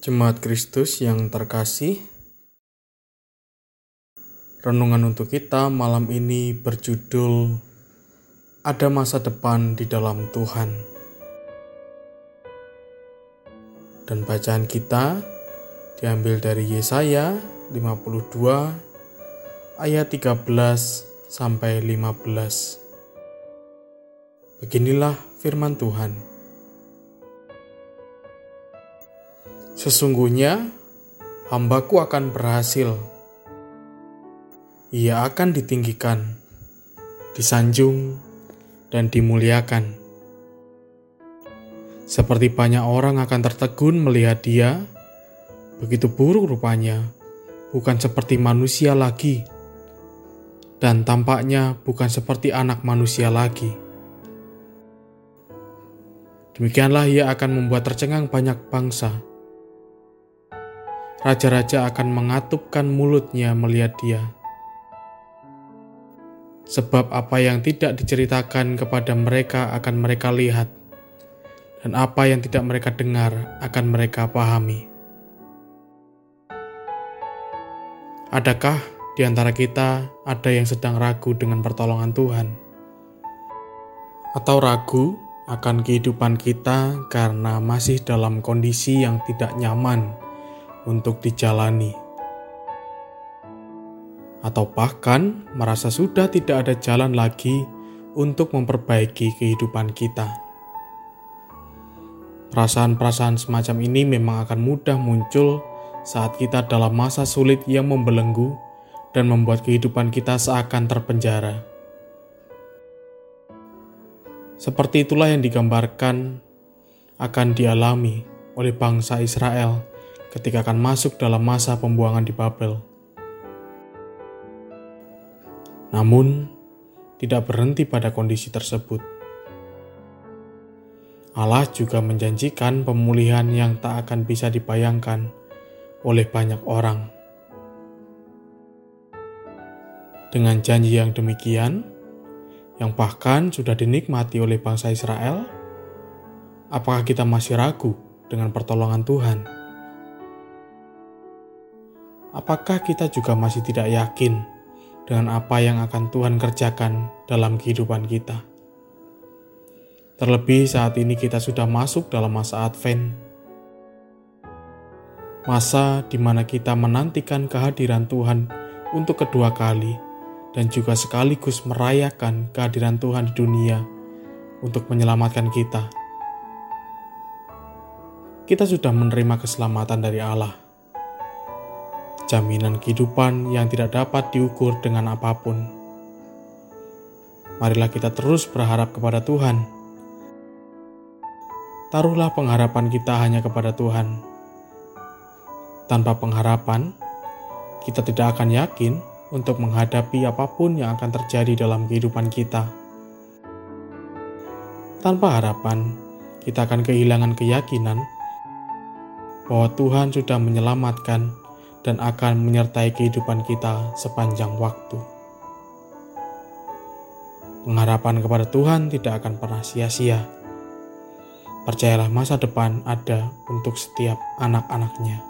Jemaat Kristus yang terkasih, renungan untuk kita malam ini berjudul "Ada Masa Depan di Dalam Tuhan", dan bacaan kita diambil dari Yesaya 52 ayat 13 sampai 15. Beginilah firman Tuhan. Sesungguhnya hambaku akan berhasil. Ia akan ditinggikan, disanjung, dan dimuliakan. Seperti banyak orang akan tertegun melihat dia, begitu buruk rupanya, bukan seperti manusia lagi, dan tampaknya bukan seperti anak manusia lagi. Demikianlah ia akan membuat tercengang banyak bangsa raja-raja akan mengatupkan mulutnya melihat dia. Sebab apa yang tidak diceritakan kepada mereka akan mereka lihat, dan apa yang tidak mereka dengar akan mereka pahami. Adakah di antara kita ada yang sedang ragu dengan pertolongan Tuhan? Atau ragu akan kehidupan kita karena masih dalam kondisi yang tidak nyaman untuk dijalani, atau bahkan merasa sudah tidak ada jalan lagi untuk memperbaiki kehidupan kita. Perasaan-perasaan semacam ini memang akan mudah muncul saat kita dalam masa sulit yang membelenggu dan membuat kehidupan kita seakan terpenjara. Seperti itulah yang digambarkan akan dialami oleh bangsa Israel ketika akan masuk dalam masa pembuangan di Babel. Namun, tidak berhenti pada kondisi tersebut. Allah juga menjanjikan pemulihan yang tak akan bisa dibayangkan oleh banyak orang. Dengan janji yang demikian, yang bahkan sudah dinikmati oleh bangsa Israel, apakah kita masih ragu dengan pertolongan Tuhan? Apakah kita juga masih tidak yakin dengan apa yang akan Tuhan kerjakan dalam kehidupan kita? Terlebih saat ini kita sudah masuk dalam masa Advent, masa di mana kita menantikan kehadiran Tuhan untuk kedua kali dan juga sekaligus merayakan kehadiran Tuhan di dunia untuk menyelamatkan kita. Kita sudah menerima keselamatan dari Allah jaminan kehidupan yang tidak dapat diukur dengan apa pun. Marilah kita terus berharap kepada Tuhan. Taruhlah pengharapan kita hanya kepada Tuhan. Tanpa pengharapan, kita tidak akan yakin untuk menghadapi apa pun yang akan terjadi dalam kehidupan kita. Tanpa harapan, kita akan kehilangan keyakinan bahwa Tuhan sudah menyelamatkan dan akan menyertai kehidupan kita sepanjang waktu. Pengharapan kepada Tuhan tidak akan pernah sia-sia. Percayalah masa depan ada untuk setiap anak-anaknya.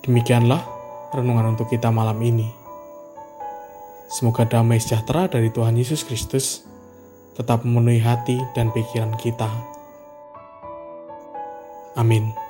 Demikianlah renungan untuk kita malam ini. Semoga damai sejahtera dari Tuhan Yesus Kristus tetap memenuhi hati dan pikiran kita. Amin.